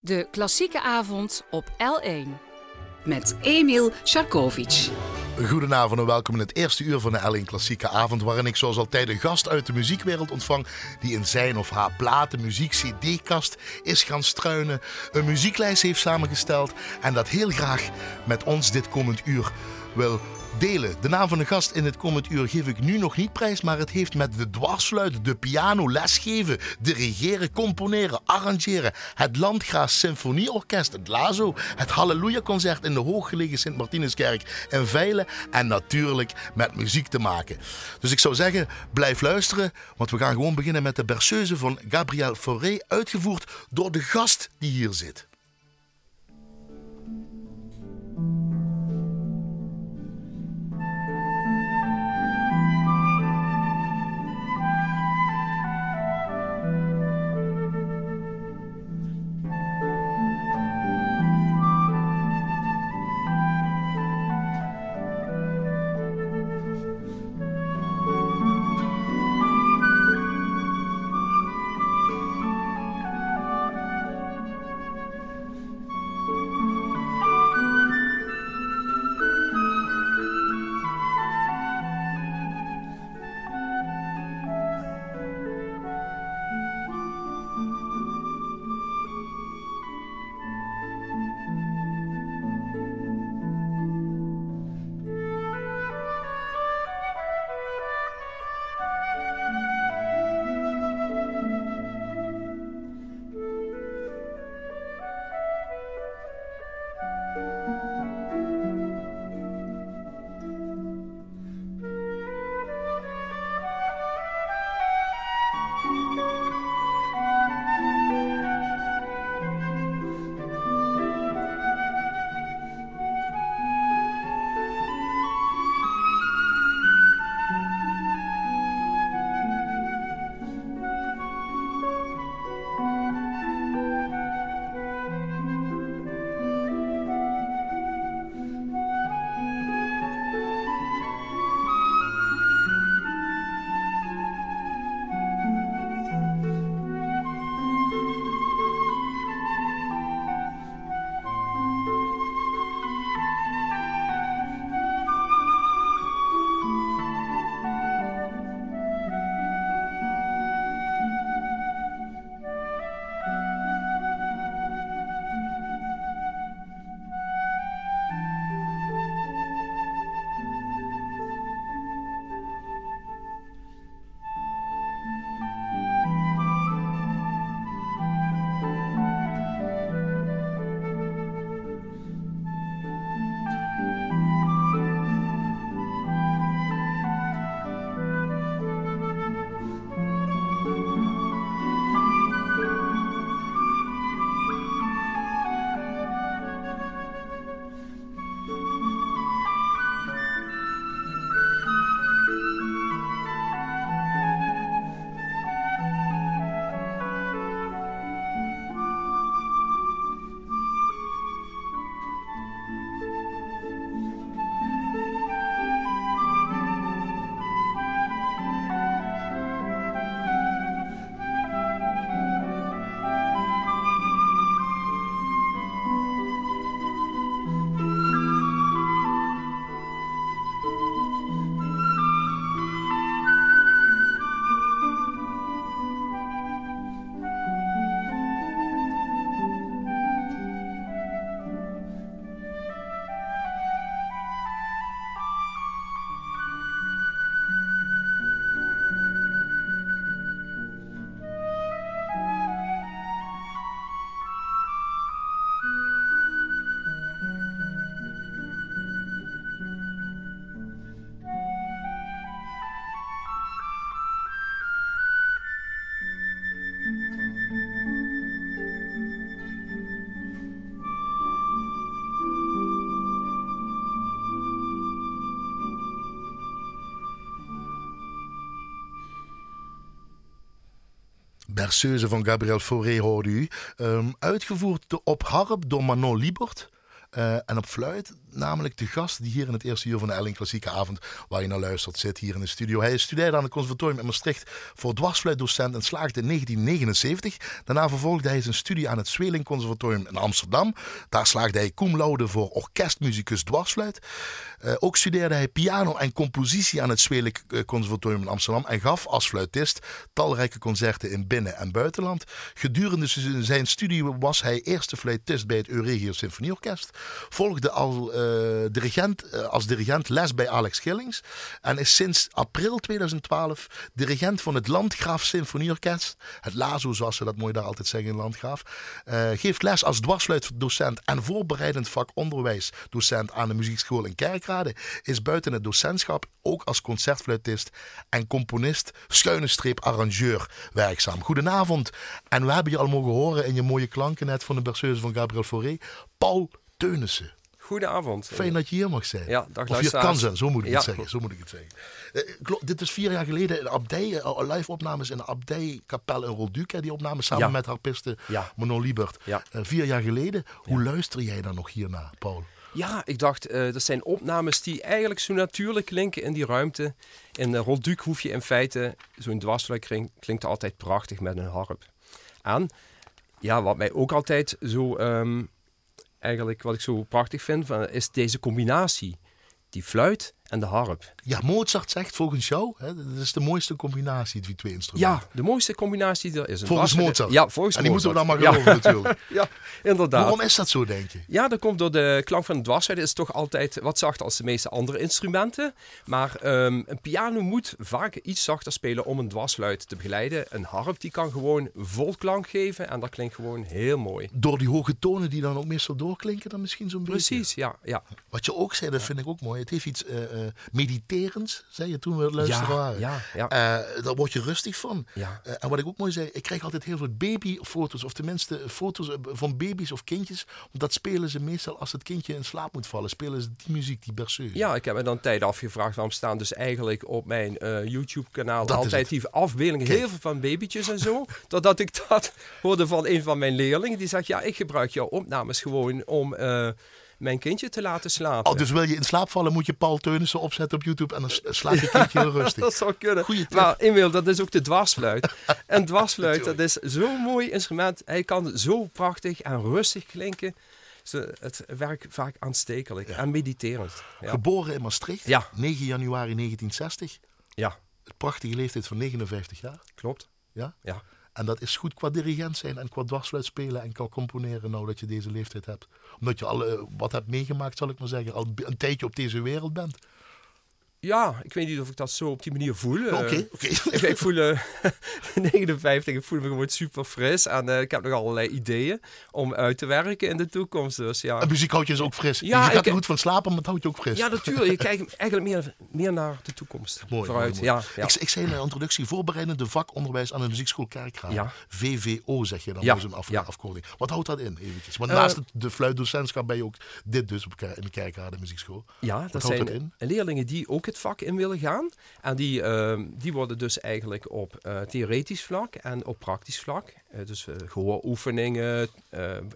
De klassieke avond op L1. Met Emil Sharkovic. Goedenavond en welkom in het eerste uur van de L1 Klassieke Avond, waarin ik zoals altijd een gast uit de muziekwereld ontvang die in zijn of haar platen, muziek, cd-kast is gaan struinen, een muzieklijst heeft samengesteld en dat heel graag met ons dit komend uur wil delen. De naam van de gast in het komend uur geef ik nu nog niet prijs, maar het heeft met de dwarsfluit, de piano, lesgeven, dirigeren, componeren, arrangeren, het Landgraas Symfonieorkest, het Lazo, het Halleluja Concert in de hooggelegen Sint-Martinuskerk in Veilen en natuurlijk met muziek te maken. Dus ik zou zeggen, blijf luisteren, want we gaan gewoon beginnen met de berceuse van Gabriel Fauré, uitgevoerd door de gast die hier zit. Berceuse van Gabriel Fauré hoorde u. Um, uitgevoerd op harp door Manon Liebert. Uh, en op fluit namelijk de gast die hier in het eerste uur van de Elling Klassieke Avond, waar je naar luistert, zit hier in de studio. Hij studeerde aan het conservatorium in Maastricht voor dwarsfluitdocent en slaagde in 1979. Daarna vervolgde hij zijn studie aan het Zweling Conservatorium in Amsterdam. Daar slaagde hij cum laude voor orkestmuzikus dwarsfluit. Uh, ook studeerde hij piano en compositie aan het Zweling eh, Conservatorium in Amsterdam en gaf als fluitist talrijke concerten in binnen- en buitenland. Gedurende zijn studie was hij eerste fluitist bij het Euregio Symfonieorkest. Volgde al uh, dirigent, uh, als dirigent les bij Alex Gillings. En is sinds april 2012 dirigent van het Landgraaf Symfonieorkest. Het LAZO, zoals ze dat mooi daar altijd zeggen in Landgraaf. Uh, geeft les als dwarsfluitdocent en voorbereidend vak onderwijsdocent aan de muziekschool in Kerkrade. Is buiten het docentschap ook als concertfluitist en componist, schuine streep arrangeur werkzaam. Goedenavond. En we hebben je al mogen horen in je mooie klanken net van de berceuse van Gabriel Fauré. Paul Teunissen. Goedenavond. Fijn dat je hier mag zijn. Ja, dag Of je kan zijn, zo moet ik het zeggen. Zo moet ik het zeggen. Uh, dit is vier jaar geleden in Abdij, uh, live opnames in de Abdij Kapel in Rolduc. Die opnames samen ja. met harpiste ja. Manon Liebert. Ja. Uh, vier jaar geleden. Hoe luister jij dan nog hierna, Paul? Ja, ik dacht, uh, dat zijn opnames die eigenlijk zo natuurlijk klinken in die ruimte. In uh, Rolduc hoef je in feite, zo'n dwarsfluit klinkt, klinkt altijd prachtig met een harp. En ja, wat mij ook altijd zo, um, eigenlijk wat ik zo prachtig vind, van, is deze combinatie. Die fluit en de harp. Ja, Mozart zegt volgens jou, hè, dat is de mooiste combinatie, die twee instrumenten. Ja, de mooiste combinatie die er is. Volgens Mozart? Ja, volgens en die Mozart. moeten we dan maar geloven ja. natuurlijk. ja, inderdaad. Waarom is dat zo, denk je? Ja, dat komt door de klank van de dwarsfluit. is toch altijd wat zachter als de meeste andere instrumenten. Maar um, een piano moet vaak iets zachter spelen om een dwarsfluit te begeleiden. Een harp die kan gewoon vol klank geven en dat klinkt gewoon heel mooi. Door die hoge tonen die dan ook meestal doorklinken dan misschien zo'n beetje? Precies, ja, ja. Wat je ook zei, dat vind ik ook mooi. Het heeft iets uh, uh, mediterends, zei je toen we het luisteren ja, waren. Ja, ja. Uh, daar word je rustig van. Ja. en wat ik ook mooi zei, ik krijg altijd heel veel babyfoto's, of tenminste foto's van baby's of kindjes. Want dat spelen ze meestal als het kindje in slaap moet vallen. Spelen ze die muziek, die berceuse. Ja, ik heb me dan tijd afgevraagd waarom staan dus eigenlijk op mijn YouTube-kanaal altijd die afbeeldingen, Kijk. heel veel van babytjes en zo. Totdat ik dat hoorde van een van mijn leerlingen. Die zegt, ja, ik gebruik jouw opnames gewoon om mijn kindje te laten slapen. Oh, dus wil je in slaap vallen, moet je Paul Teunissen opzetten op YouTube en dan slaat je kindje heel rustig. dat zou kunnen. Goeie tip. Maar Emiel, dat is ook de dwarsfluit. en dwarsfluit, dat is zo'n mooi instrument. Hij kan zo prachtig en rustig klinken. Het werkt vaak aanstekelijk ja. en mediterend. Ja. Geboren in Maastricht, ja. 9 januari 1960. Ja. Het prachtige leeftijd van 59 jaar. Klopt. Ja? Ja. En dat is goed qua dirigent zijn en qua dwarsfluit spelen en qua componeren nou dat je deze leeftijd hebt. Omdat je al uh, wat hebt meegemaakt, zal ik maar zeggen. Al een tijdje op deze wereld bent. Ja, ik weet niet of ik dat zo op die manier voel. Oké, okay, oké. Okay. ik, ik, voel uh, 59, ik voel me gewoon super fris. En uh, ik heb nog allerlei ideeën om uit te werken in de toekomst. Dus, ja. En muziek houdt je dus ook fris. Ja, je gaat er goed van slapen, maar het houdt je ook fris. Ja, natuurlijk. Je kijkt eigenlijk meer, meer naar de toekomst. Mooi, vooruit. mooi, Ja, ja. Ik, ik zei in de introductie, voorbereidende vakonderwijs aan de muziekschool Kerkrade. Ja. VVO zeg je dan, ja. een af, ja. afkorting. Wat houdt dat in, eventjes? Want naast de fluitdocentschap ben je ook dit dus op, in de Kerkrade muziekschool. Ja, Wat dat houdt zijn dat in? leerlingen die ook het vak in willen gaan. En die, uh, die worden dus eigenlijk op uh, theoretisch vlak en op praktisch vlak. Uh, dus gehooroefeningen,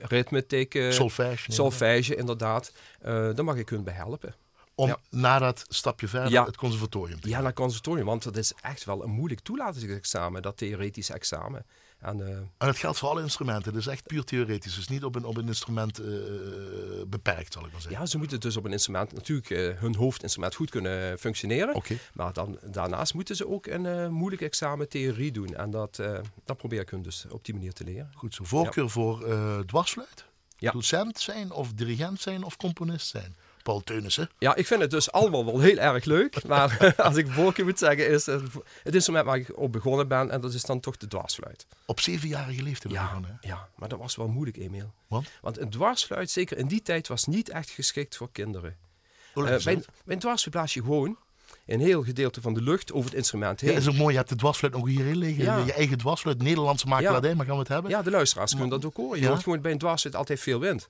ritmetiek, solfège, solfège inderdaad. daar mag ik hun bij helpen. Om Ja. na dat stapje verder Ja. het conservatorium te Ja, naar conservatorium, want dat is echt wel een moeilijk toelatingsexamen, dat theoretische examen. En, uh, En dat geldt voor alle instrumenten. Het is echt puur theoretisch. Dus niet op een, op een instrument uh, beperkt, zal ik maar zeggen. ja, ze moeten dus op een instrument natuurlijk uh, hun hoofdinstrument goed kunnen functioneren. Maar dan, daarnaast moeten ze ook een uh, moeilijk examen theorie doen. En dat, dat probeer ik hun dus op die manier te leren. Goed zo. Voorkeur voor dwarsfluit? Ja. Docent zijn of dirigent zijn of componist zijn? Paul Teunissen. Ja, ik vind het dus allemaal wel heel erg leuk. Maar als ik voorkeur moet zeggen, is het, het instrument waar ik op begonnen ben. En dat is dan toch de dwarsfluit. Op zevenjarige leeftijd Ja, begonnen, hè? ja, maar dat was wel moeilijk, Emiel. Want? Want een dwarsfluit, zeker in die tijd, was niet echt geschikt voor kinderen. Hoe Uh, dat? bij een dwarsfluit blaas je gewoon een heel gedeelte van de lucht over het instrument Ja, heen. is ook mooi. Je hebt de dwarsfluit nog hierin liggen. Ja. Je eigen dwarsfluit, Nederlandse makelaardij, maar gaan we het hebben? Ja, de luisteraars kunnen dat ook horen. Je Ja. hoort gewoon bij een dwarsfluit altijd veel wind.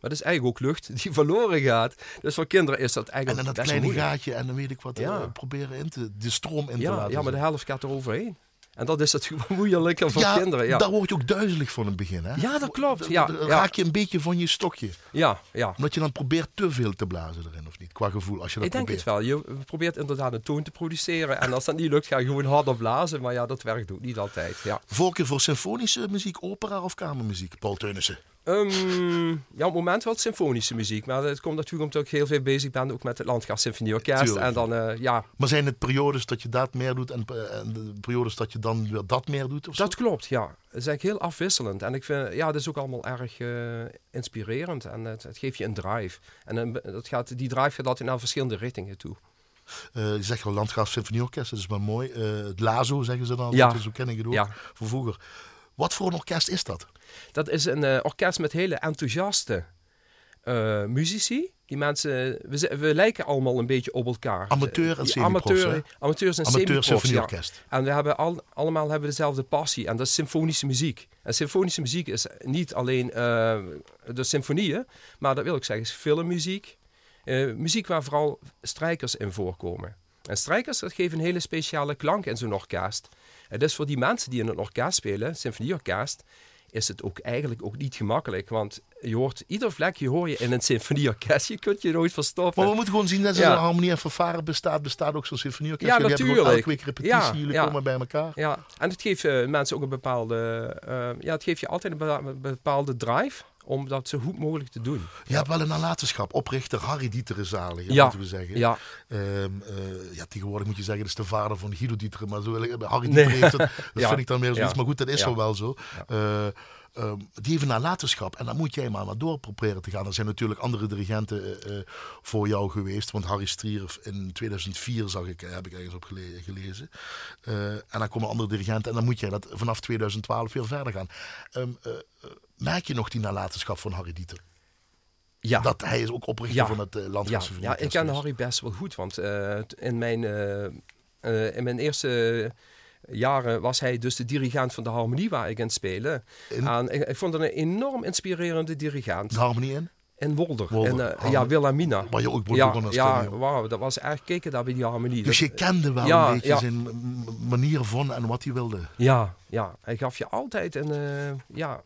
Maar dat is eigenlijk ook lucht die verloren gaat. Dus voor kinderen is dat En eigenlijk dan dat kleine moeilijk. gaatje en dan weet ik wat, Ja. eh, proberen in te, de stroom in te laten. ja, maar de helft gaat er overheen. En dat is natuurlijk wel moeilijker voor ja, kinderen. Ja. daar word je ook duizelig van in het begin. Hè? ja, dat klopt. Ja, dan raak je een beetje van je stokje. ja, ja. Omdat je dan probeert te veel te blazen erin, of niet? Qua gevoel, als je dat Ik denk probeert. het wel. Je probeert inderdaad een toon te produceren. En als dat niet lukt, ga je gewoon harder blazen. Maar ja, dat werkt ook niet altijd. Ja. Voorkeur voor symfonische muziek, opera of kamermuziek? Paul Teunissen. Ehm, ja, op het moment wel symfonische muziek. Maar het komt natuurlijk omdat ik heel veel bezig ben ook met het Landgraaf Symfonieorkest. En dan, eh, ja, Maar zijn het periodes dat je dat meer doet en, eh, en de periodes dat je dan weer dat meer doet? Of zo? dat klopt, ja. Het is eigenlijk heel afwisselend. En ik vind, ja, het is ook allemaal erg eh, inspirerend. En het, het geeft je een drive. En een, dat gaat, die drive gaat altijd naar verschillende richtingen toe. Eh, je zegt al Landgraaf Symfonieorkest, dat is wel mooi. Het Lazo zeggen ze dan, Ja. dat is zo ken ik het ook Ja. van vroeger. Wat voor een orkest is dat? Dat is een eh, orkest met hele enthousiaste eh, muzici. Die mensen, we, lijken allemaal een beetje op elkaar. Amateur en semi-profs, amateur? Amateurs en Amateur semi-profs, ja. Symfonieorkest. En we hebben al, allemaal hebben dezelfde passie. En dat is symfonische muziek. En symfonische muziek is niet alleen eh, de symfonieën. Maar dat wil ik zeggen, is filmmuziek. Eh, muziek waar vooral strijkers in voorkomen. En strijkers dat geven een hele speciale klank in zo'n orkest. Het is voor die mensen die in een orkest spelen, symfonieorkest, is het ook eigenlijk ook niet gemakkelijk. Want je hoort ieder vlekje hoor je in een symfonieorkest. Je kunt je nooit verstoppen. Maar we moeten gewoon zien dat er Ja. een harmonie en fanfare bestaat. Bestaat ook zo'n symfonieorkest. Ja, Jullie natuurlijk. elke week repetitie. Ja, Jullie ja. komen bij elkaar. Ja, en het geeft eh, mensen ook een bepaalde, eh, ja, het geeft je altijd een bepa- bepaalde drive om dat zo goed mogelijk te doen. Je hebt wel een nalatenschap. Oprichter Harry Dieter is zalig, Ja. moeten we zeggen. Ja, Ehm, eh, ja, tegenwoordig moet je zeggen, dat is de vader van Guido Dieter. Maar zo, wil ik- Harry Nee. Dieter heeft het. Dat Ja. vind ik dan meer zoiets. Ja. Maar goed, dat is zo wel zo. Ehm, die heeft een nalatenschap. En dan moet jij maar, maar door proberen te gaan. Er zijn natuurlijk andere dirigenten eh, voor jou geweest. Want Harry Strier in 2004 zag ik, heb ik ergens op gele- gelezen. En dan komen andere dirigenten. En dan moet jij dat vanaf 2012 weer verder gaan. Ehm, eh, eh, merk je nog die nalatenschap van Harry Dieter? ja. Dat hij is ook oprichter Ja. van het uh, ja, ja, ik ken Harry best wel goed, want eh, in, mijn, eh, in mijn eerste jaren was hij dus de dirigent van de harmonie waar ik in speelde. In? En ik, ik vond hem een enorm inspirerende dirigent. De harmonie in? In Wolder, eh, harmonie. ja, Wilhelmina. Waar je ook Ja, begonnen ja wauw, dat was echt keken daar bij die harmonie. Dus je kende wel Ja, een beetje ja. zijn manier van en wat hij wilde. Ja, ja, hij gaf je altijd een. eh, ja,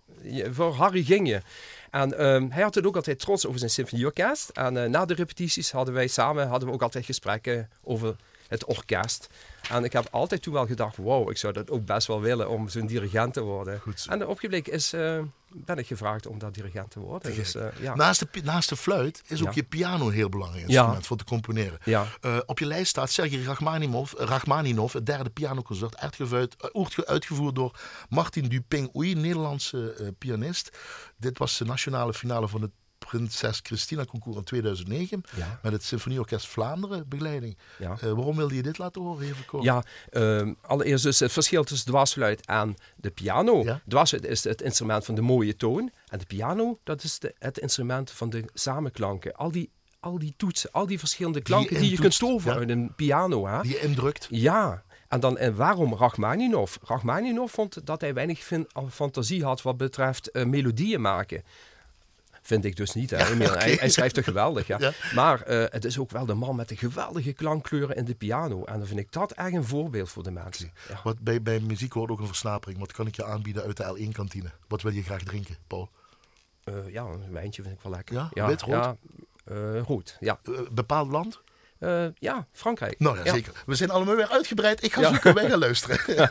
voor Harry ging je. En ehm, hij had het ook altijd trots over zijn symfonieorkest. En eh, na de repetities hadden wij samen hadden we ook altijd gesprekken over het orkest. En ik heb altijd toen wel gedacht: wow, ik zou dat ook best wel willen om zo'n dirigent te worden. En opgebleken is, eh, ben ik gevraagd om dat dirigent te worden. Dus, eh, ja. Naast, de, naast de fluit is ook Ja. je piano een heel belangrijk Ja. instrument voor te componeren. ja. Eh, op je lijst staat Sergei Rachmaninov, Rachmaninov het derde pianoconcert, uitgevoerd, uitgevoerd door Martin Duping-Oei, Nederlandse pianist. Dit was de nationale finale van het Prinses Christina Concours in 2009 Ja. met het Symfonieorkest Vlaanderen begeleiding. Ja. Eh, waarom wilde je dit laten horen? Even kort. Ja, ehm, allereerst dus het verschil tussen dwarsfluit en de piano. Ja. Dwarsfluit is het instrument van de mooie toon. En de piano, dat is de, het instrument van de samenklanken. Al die, al die toetsen, al die verschillende klanken die, je kunt toveren uit een piano. Hè? Die je indrukt. Ja, en, dan, en waarom Rachmaninov? Rachmaninov vond dat hij weinig fantasie had wat betreft eh, melodieën maken. Vind ik dus niet. Hè. Hij, hij schrijft er geweldig. Ja. Ja. Maar eh, het is ook wel de man met de geweldige klankkleuren in de piano. En dan vind ik dat echt een voorbeeld voor de mensen. Ja. Wat bij, bij muziek hoort ook een versnapering. Wat kan ik je aanbieden uit de L1-kantine? Wat wil je graag drinken, Paul? Eh, ja, een wijntje vind ik wel lekker. Ja? Wit, rood? Ja, eh, rood, ja. Bepaald land? Ja, Frankrijk. Nou ja, Ja. zeker. We zijn allemaal weer uitgebreid. Ik ga Ja. zoeken, wij gaan luisteren.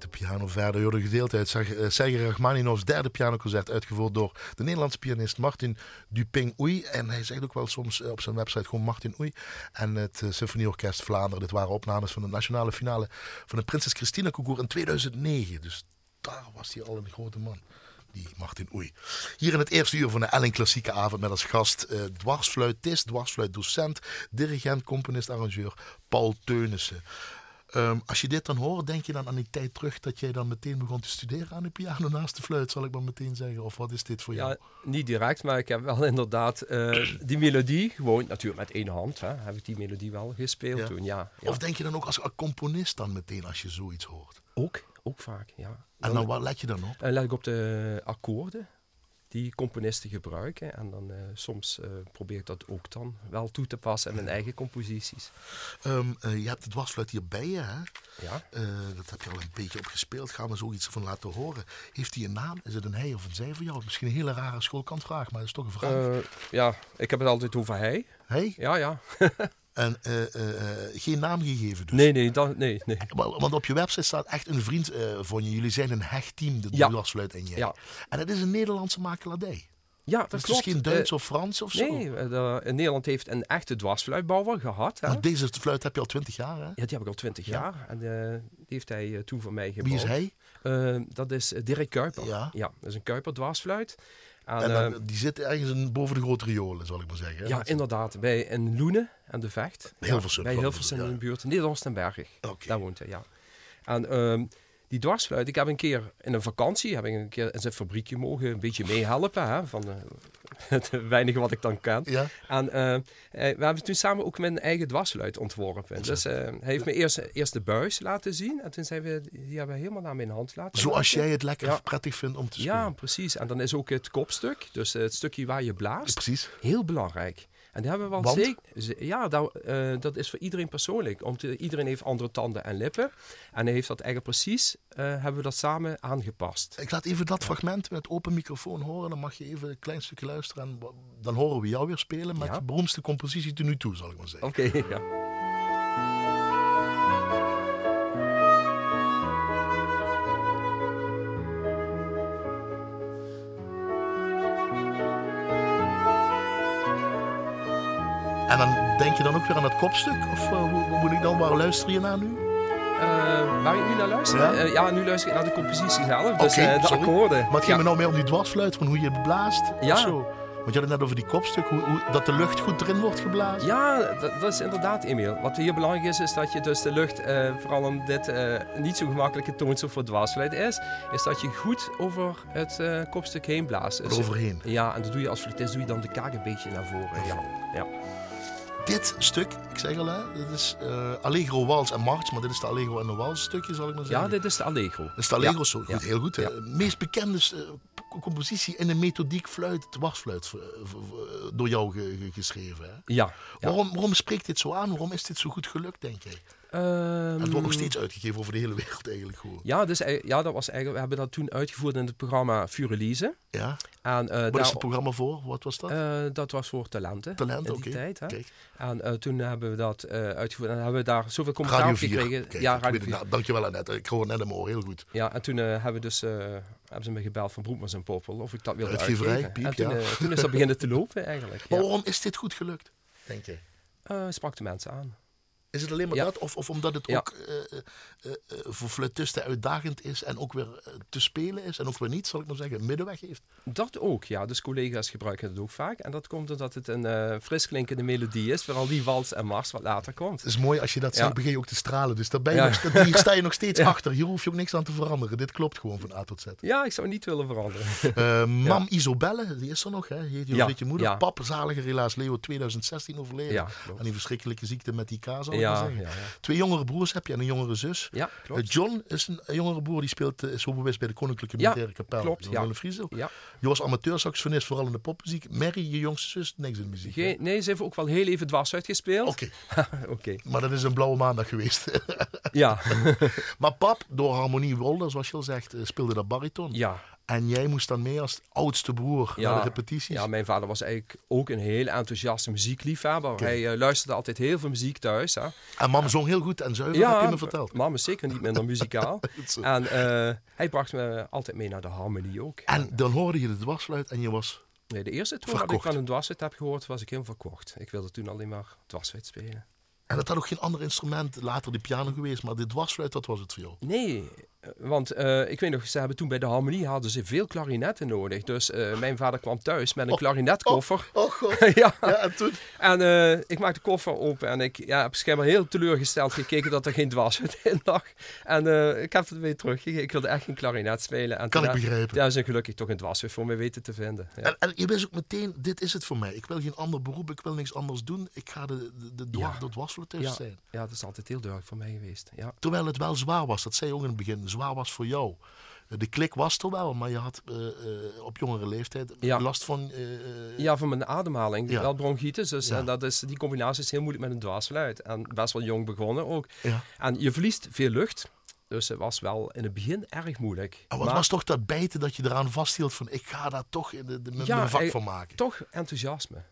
De piano verder. Door de gedeelte uit uh, Sergei Rachmaninovs derde pianoconcert uitgevoerd door de Nederlandse pianist Martin Duping Oei. En hij zegt ook wel soms op zijn website gewoon Martin Oei. En het uh, Symfonieorkest Vlaanderen. Dit waren opnames van de nationale finale van de Prinses Christina Concours in 2009. Dus daar was hij al een grote man die Martin Oei. Hier in het eerste uur van de Elling Klassieke Avond met als gast uh, dwarsfluitist, dwarsfluitdocent, dirigent, componist, arrangeur Paul Teunissen. Um, als je dit dan hoort, denk je dan aan die tijd terug dat jij dan meteen begon te studeren aan de piano naast de fluit, zal ik maar meteen zeggen? Of wat is dit voor jou? Ja, niet direct, maar ik heb wel inderdaad uh, die melodie, gewoon natuurlijk met één hand, hè, heb ik die melodie wel gespeeld ja. toen, ja, ja, Of denk je dan ook als componist dan meteen als je zoiets hoort? Ook, ook vaak, ja. En dan, waar let je dan op? Uh, let ik op de akkoorden die componisten gebruiken. En dan uh, soms uh, probeer ik dat ook dan wel toe te passen in mijn eigen composities. Um, uh, je hebt de dwarsfluit hier bij je, hè? Ja. dat heb je al een beetje opgespeeld. Gaan we zoiets van laten horen. Heeft hij een naam? Is het een hij of een zij voor jou? Misschien een hele rare schoolkantvraag, maar dat is toch een vraag. ja, ik heb het altijd over hij. Hij? Ja, ja. En uh, uh, geen naam gegeven dus? Nee, nee, dat, nee, nee. Want op je website staat echt een vriend uh, van je. Jullie zijn een hecht team, de ja. en jij. Ja. En het is een Nederlandse makelaardij. Ja, dat dus klopt. Het is geen Duits of Frans of zo? Nee, Nederland heeft een echte dwarsfluitbouwer gehad. Hè? Maar deze fluit heb je al twintig jaar, hè? Ja, die heb ik al twintig Ja. jaar. En die heeft hij toen voor mij gebouwd. Wie is hij? dat is Dirk Kuiper. Ja. ja, dat is een Kuiper dwarsfluit. En, dan, die zit ergens in, boven de grote riolen, zal ik maar zeggen. hè? Ja, inderdaad. Bij in Loenen en de Vecht. Hilversum, Bij geloof ik, Hilversum ja. in de buurt. Nederlands ten Berg. Oké. Daar woont hij, ja. En ehm, die dwarsfluit, ik heb een keer in een vakantie, heb ik een keer in zijn fabriekje mogen een beetje meehelpen. Van eh, het weinige wat ik dan ken. Ja? En eh, eh, we hebben toen samen ook mijn eigen dwarsfluit ontworpen. Dus eh, hij heeft me eerst, eerst de buis laten zien. En toen zijn we, die hebben we helemaal naar mijn hand laten Zoals jij het lekker Ja. prettig vindt om te spelen. Ja, precies. En dan is ook het kopstuk, dus het stukje waar je blaast, Precies. heel belangrijk. En die hebben we wel Want? zeker. ze- Ja, dat, eh, dat is voor iedereen persoonlijk. Om te, iedereen heeft andere tanden en lippen. En hij heeft dat eigenlijk precies, eh, hebben we dat samen aangepast. Ik laat even dat fragment met open microfoon horen. Dan mag je even een klein stukje luisteren. En dan horen we jou weer spelen met Ja. je beroemdste compositie tot nu toe, zal ik maar zeggen. Oké, ja. En dan denk je dan ook weer aan dat kopstuk? Of eh, hoe, hoe moet ik dan? Waar luister je naar nu? Eh, waar je nu naar luistert? Ja? Ja, ja nu luister ik naar de compositie zelf. Dus eh, de sorry. akkoorden. Maar het ging ja. me nou meer om die dwarsfluit, van hoe je blaast Ja. of zo. Want je had het net over die kopstuk, hoe, hoe, dat de lucht goed erin wordt geblazen. Ja, dat, dat is inderdaad, Emiel. Wat hier belangrijk is, is dat je dus de lucht, eh, vooral om dit eh, niet zo gemakkelijke toonsoort voor dwarsfluit is, is dat je goed over het eh, kopstuk heen blaast. Dus- Eroverheen. Ja, en dat doe je als fluitist, doe je dan de kaak een beetje naar voren. Ja, ja. Dit stuk, ik zeg al hè, dit is eh, Allegro, Wals en March, maar dit is de Allegro en de Wals stukje, zal ik maar zeggen. ja dit is de Allegro. Dat is de Allegro Ja, zo goed, ja. heel goed. hè. Ja. meest bekende eh, compositie in de methodiek fluit, dwarsfluit, door jou ge- ge- geschreven. Hè? Ja. Waarom, waarom spreekt dit zo aan? Waarom is dit zo goed gelukt, denk jij? Ehm, En het wordt nog steeds uitgegeven over de hele wereld eigenlijk gewoon. Ja, dus, ja, dat was eigenlijk, we hebben dat toen uitgevoerd in het programma Furelise. Ja? En, eh, Wat daar- is het programma voor? Wat was dat? eh, dat was voor talenten. Talent, in oké. Kijk, En eh, toen hebben we dat eh, uitgevoerd en hebben we daar zoveel commentaar Radio op 4. gekregen. Kijk, ja, ik Radio weet het 4. nou, dankjewel Annette. Ik hoor net hem hoor, heel goed. Ja, en toen eh, hebben, we dus, eh, hebben ze me gebeld van Broekmans en Poppel of ik dat wilde Uitgeverij, uitgeven. piep, en toen, ja. toen is dat beginnen te lopen eigenlijk. Maar Ja. waarom is dit goed gelukt, denk? Eh, sprak de mensen aan. Is het alleen maar Ja. dat? Of, of omdat het ook eh, voor fluitisten uitdagend is en ook weer eh, te spelen is en ook weer niet, zal ik maar zeggen, middenweg heeft? Dat ook, ja. Dus collega's gebruiken het ook vaak. En dat komt omdat het een eh fris klinkende melodie is. Vooral die wals en mars wat later komt. Het is mooi als je dat Ja. zegt, begin je ook te stralen. Dus daar ben je Ja. nog, st- hier sta je nog steeds Ja. achter. Hier hoef je ook niks aan te veranderen. Dit klopt gewoon van A tot Z. Ja, ik zou niet willen veranderen. Mam Isobelle, die is er nog, hè? Die heet je moeder. Pap, zaliger helaas, Leo 2016 overleden. Aan die verschrikkelijke ziekte met die K, zal ik maar zeggen. ja, ja. Twee jongere broers heb je en een jongere zus. Ja, Eh, klopt. John is een, jongere broer, die speelt, eh, is bij de Koninklijke Militaire Kapel. klopt, ja. Friesel. Ja. Je was amateursaxofonist, vooral in de popmuziek. Mary, je jongste zus, niks in de muziek. Geen, nee, ze heeft ook wel heel even dwars uitgespeeld. Oké, Oké. maar dat is een blauwe maandag geweest. Ja. maar pap, door Harmonie Wolder, zoals je al zegt, eh, speelde dat bariton. ja. En jij moest dan mee als oudste broer naar de repetities? Ja, mijn vader was eigenlijk ook een heel enthousiaste muziekliefhebber. Hij uh, luisterde altijd heel veel muziek thuis. Hè. En mam zong heel goed en zuiver, ja, heb je me verteld. mam is zeker niet minder muzikaal. en uh, hij bracht me altijd mee naar de harmonie ook. En dan hoorde je de dwarsfluit en je was Nee, de eerste toer dat ik van een dwarsfluit heb gehoord, was ik helemaal verkocht. Ik wilde toen alleen maar dwarsfluit spelen. En dat had ook geen ander instrument, later de piano geweest, maar dit dwarsfluit, dat was het voor jou? Nee, want uh, ik weet nog, ze hebben toen bij de harmonie hadden ze veel klarinetten nodig. Dus uh, mijn vader kwam thuis met een oh, klarinetkoffer. Oh, oh god. ja. ja. en toen? En uh, ik maakte de koffer open en ik ja, heb schijnbaar heel teleurgesteld gekeken dat er geen dwarsfluit in lag. En ik heb het weer teruggegeven. Ik wilde echt geen klarinet spelen. En kan ik begrijpen. Daar een gelukkig toch een dwarsfluit voor mij weten te vinden. Ja. En, en, je wist ook meteen, dit is het voor mij. Ik wil geen ander beroep, ik wil niks anders doen. Ik ga de, de, de, ja. zijn. Ja, dat is altijd heel duidelijk voor mij geweest. Ja. Terwijl het wel zwaar was, dat zei je ook in het begin, zwaar was voor jou. De klik was er wel, maar je had uh, uh, op jongere leeftijd last van... Uh, ja, van mijn ademhaling. Ja. Wel bronchitis. Dus, en dat is, die combinatie is heel moeilijk met een dwaasluit. En best wel jong begonnen ook. Ja. En je verliest veel lucht. Dus het was wel in het begin erg moeilijk. Oh, wat was toch dat bijten dat je eraan vasthield van ik ga daar toch in de, de, mijn vak van maken? Toch enthousiasme.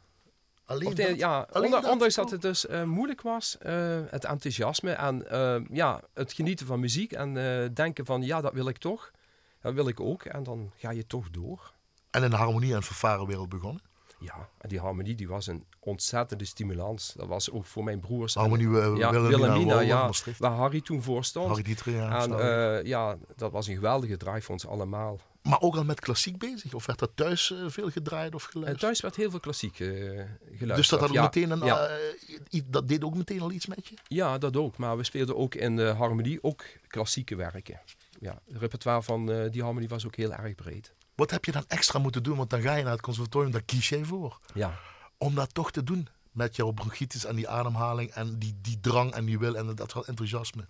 Alleen dat? Ja, Alleen onder, dat? ondanks dat het dus uh, moeilijk was, uh, het enthousiasme en uh, ja, het genieten van muziek en denken van ja, dat wil ik toch. Dat wil ik ook. En dan ga je toch door. En in de harmonie- en fanfarewereld begonnen? Ja, en die harmonie die was een ontzettende stimulans. Dat was ook voor mijn broers. Harmonie en, ja, Wilhelmina, ja, waar Harry toen voor stond. Harry Dieter, ja. En ja, dat was een geweldige drive voor ons allemaal. Maar ook al met klassiek bezig? Of werd dat thuis uh, veel gedraaid of geluisterd? Uh, thuis werd heel veel klassiek uh, geluisterd. Dus dat, had ja. meteen een, ja. dat deed ook meteen al iets met je? Ja, dat ook. Maar we speelden ook in de harmonie ook klassieke werken. Ja, het repertoire van die harmonie was ook heel erg breed. Wat heb je dan extra moeten doen? Want dan ga je naar het conservatorium, daar kies jij voor. Ja. Om dat toch te doen. Met jouw bronchitis en die ademhaling en die, die drang en die wil en dat enthousiasme.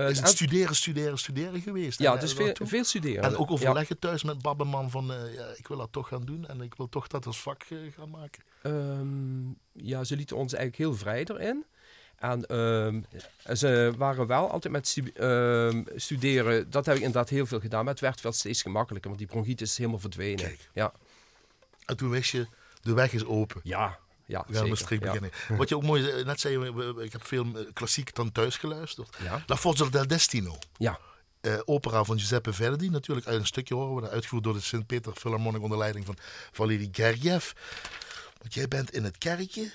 Uh, is het studeren, studeren, studeren geweest? Ja, dus veel, veel, studeren. En ook overleggen ja. thuis met Babbeman van uh, ja, ik wil dat toch gaan doen en ik wil toch dat als vak uh, gaan maken. Um, ja, ze lieten ons eigenlijk heel vrij erin. En um, ze waren wel altijd met stu uh, studeren. Dat heb ik inderdaad heel veel gedaan. Maar het werd wel steeds gemakkelijker. Want die bronchitis is helemaal verdwenen. Kijk. Ja. En toen wist je, de weg is open. Ja, ja, we gaan Maastricht beginnen. Wat je ook mooi net zei, ik heb veel klassiek dan thuis geluisterd. Ja. La Forza del Destino. Ja. Uh, opera van Giuseppe Verdi, natuurlijk uit een stukje horen we, uitgevoerd door de Sint-Peter Philharmonic onder leiding van Valery Gergiev. Want jij bent in het kerkje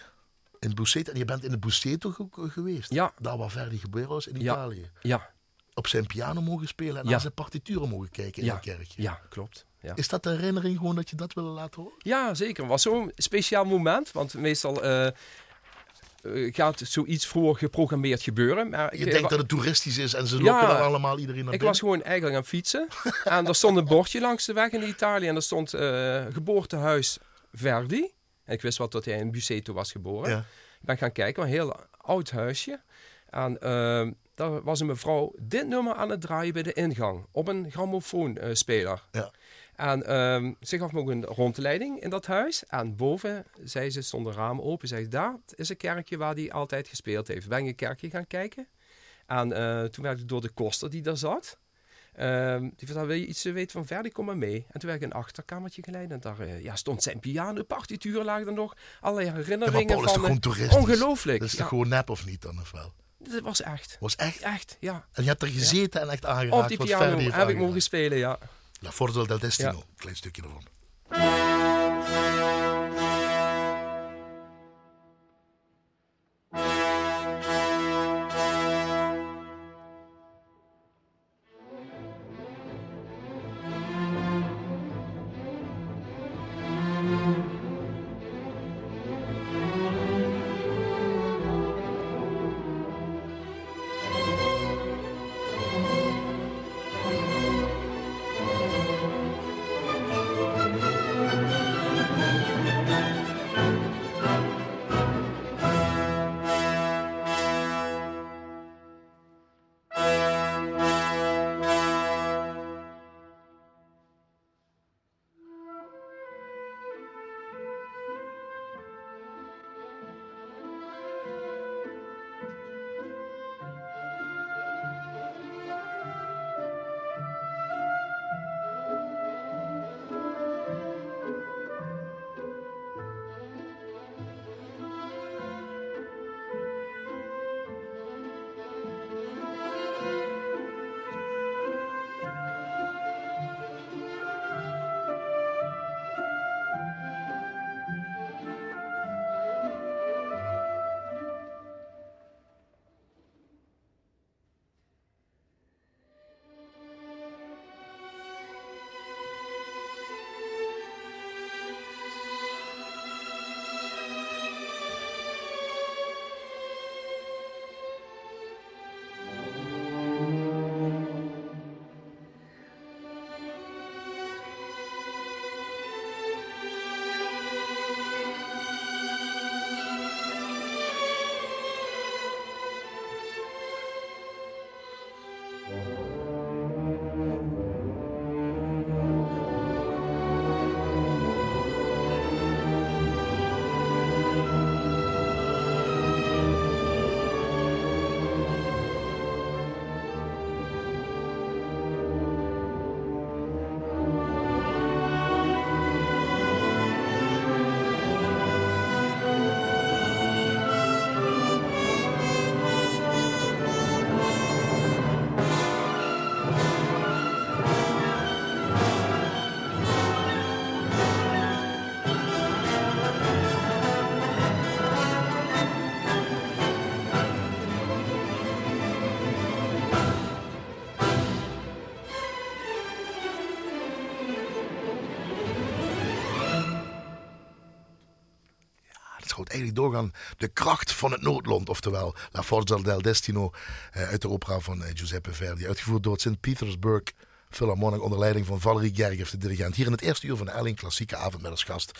in Busseto. En je bent in de Busseto geweest. Ja. Daar waar Verdi geboren was in Italië. Ja. Op zijn piano mogen spelen en naar zijn partituren mogen kijken in het kerkje. Ja, klopt. Ja. Is dat de herinnering gewoon dat je dat wilde laten horen? Ja, zeker. Het was zo'n speciaal moment. Want meestal uh, gaat zoiets vroeger geprogrammeerd gebeuren. Maar je denkt dat het toeristisch is en ze lokken ja, er allemaal iedereen naar Ik binnen. was gewoon eigenlijk aan het fietsen. en er stond een bordje langs de weg in Italië. En er stond uh, geboortehuis Verdi. En ik wist wat dat hij in Busseto was geboren. Ja. Ik ben gaan kijken, een heel oud huisje. En uh, daar was een mevrouw dit nummer aan het draaien bij de ingang. Op een grammofoonspeler. ja. En uh, ze gaf me ook een rondleiding in dat huis. En boven, zei ze, stond een raam open. Zei daar is een kerkje waar hij altijd gespeeld heeft. Ben je een kerkje gaan kijken? En uh, toen werd ik door de koster die daar zat. Uh, die vertelde, wil je iets weten van Verdi, kom maar mee. En toen werd ik een achterkamertje geleid. En daar uh, ja, stond zijn piano, partituren lagen er nog. Allerlei herinneringen ja, maar Paul, van... Is ongelooflijk. Dat is ja. toch gewoon nep of niet dan, of wel? Dat was echt. Was echt? Echt, ja. En je hebt er gezeten ja. en echt aangeraakt Op die piano heb ik mogen spelen, ja. La Forza del Destino, klein stukje ervan. Eigenlijk doorgaan de kracht van het noodlot. Oftewel La Forza del Destino eh, uit de opera van eh, Giuseppe Verdi. Uitgevoerd door het St. Petersburg Philharmonic onder leiding van Valerie Gergiev, de dirigent. Hier in het eerste uur van de Elling, klassieke avond met als gast.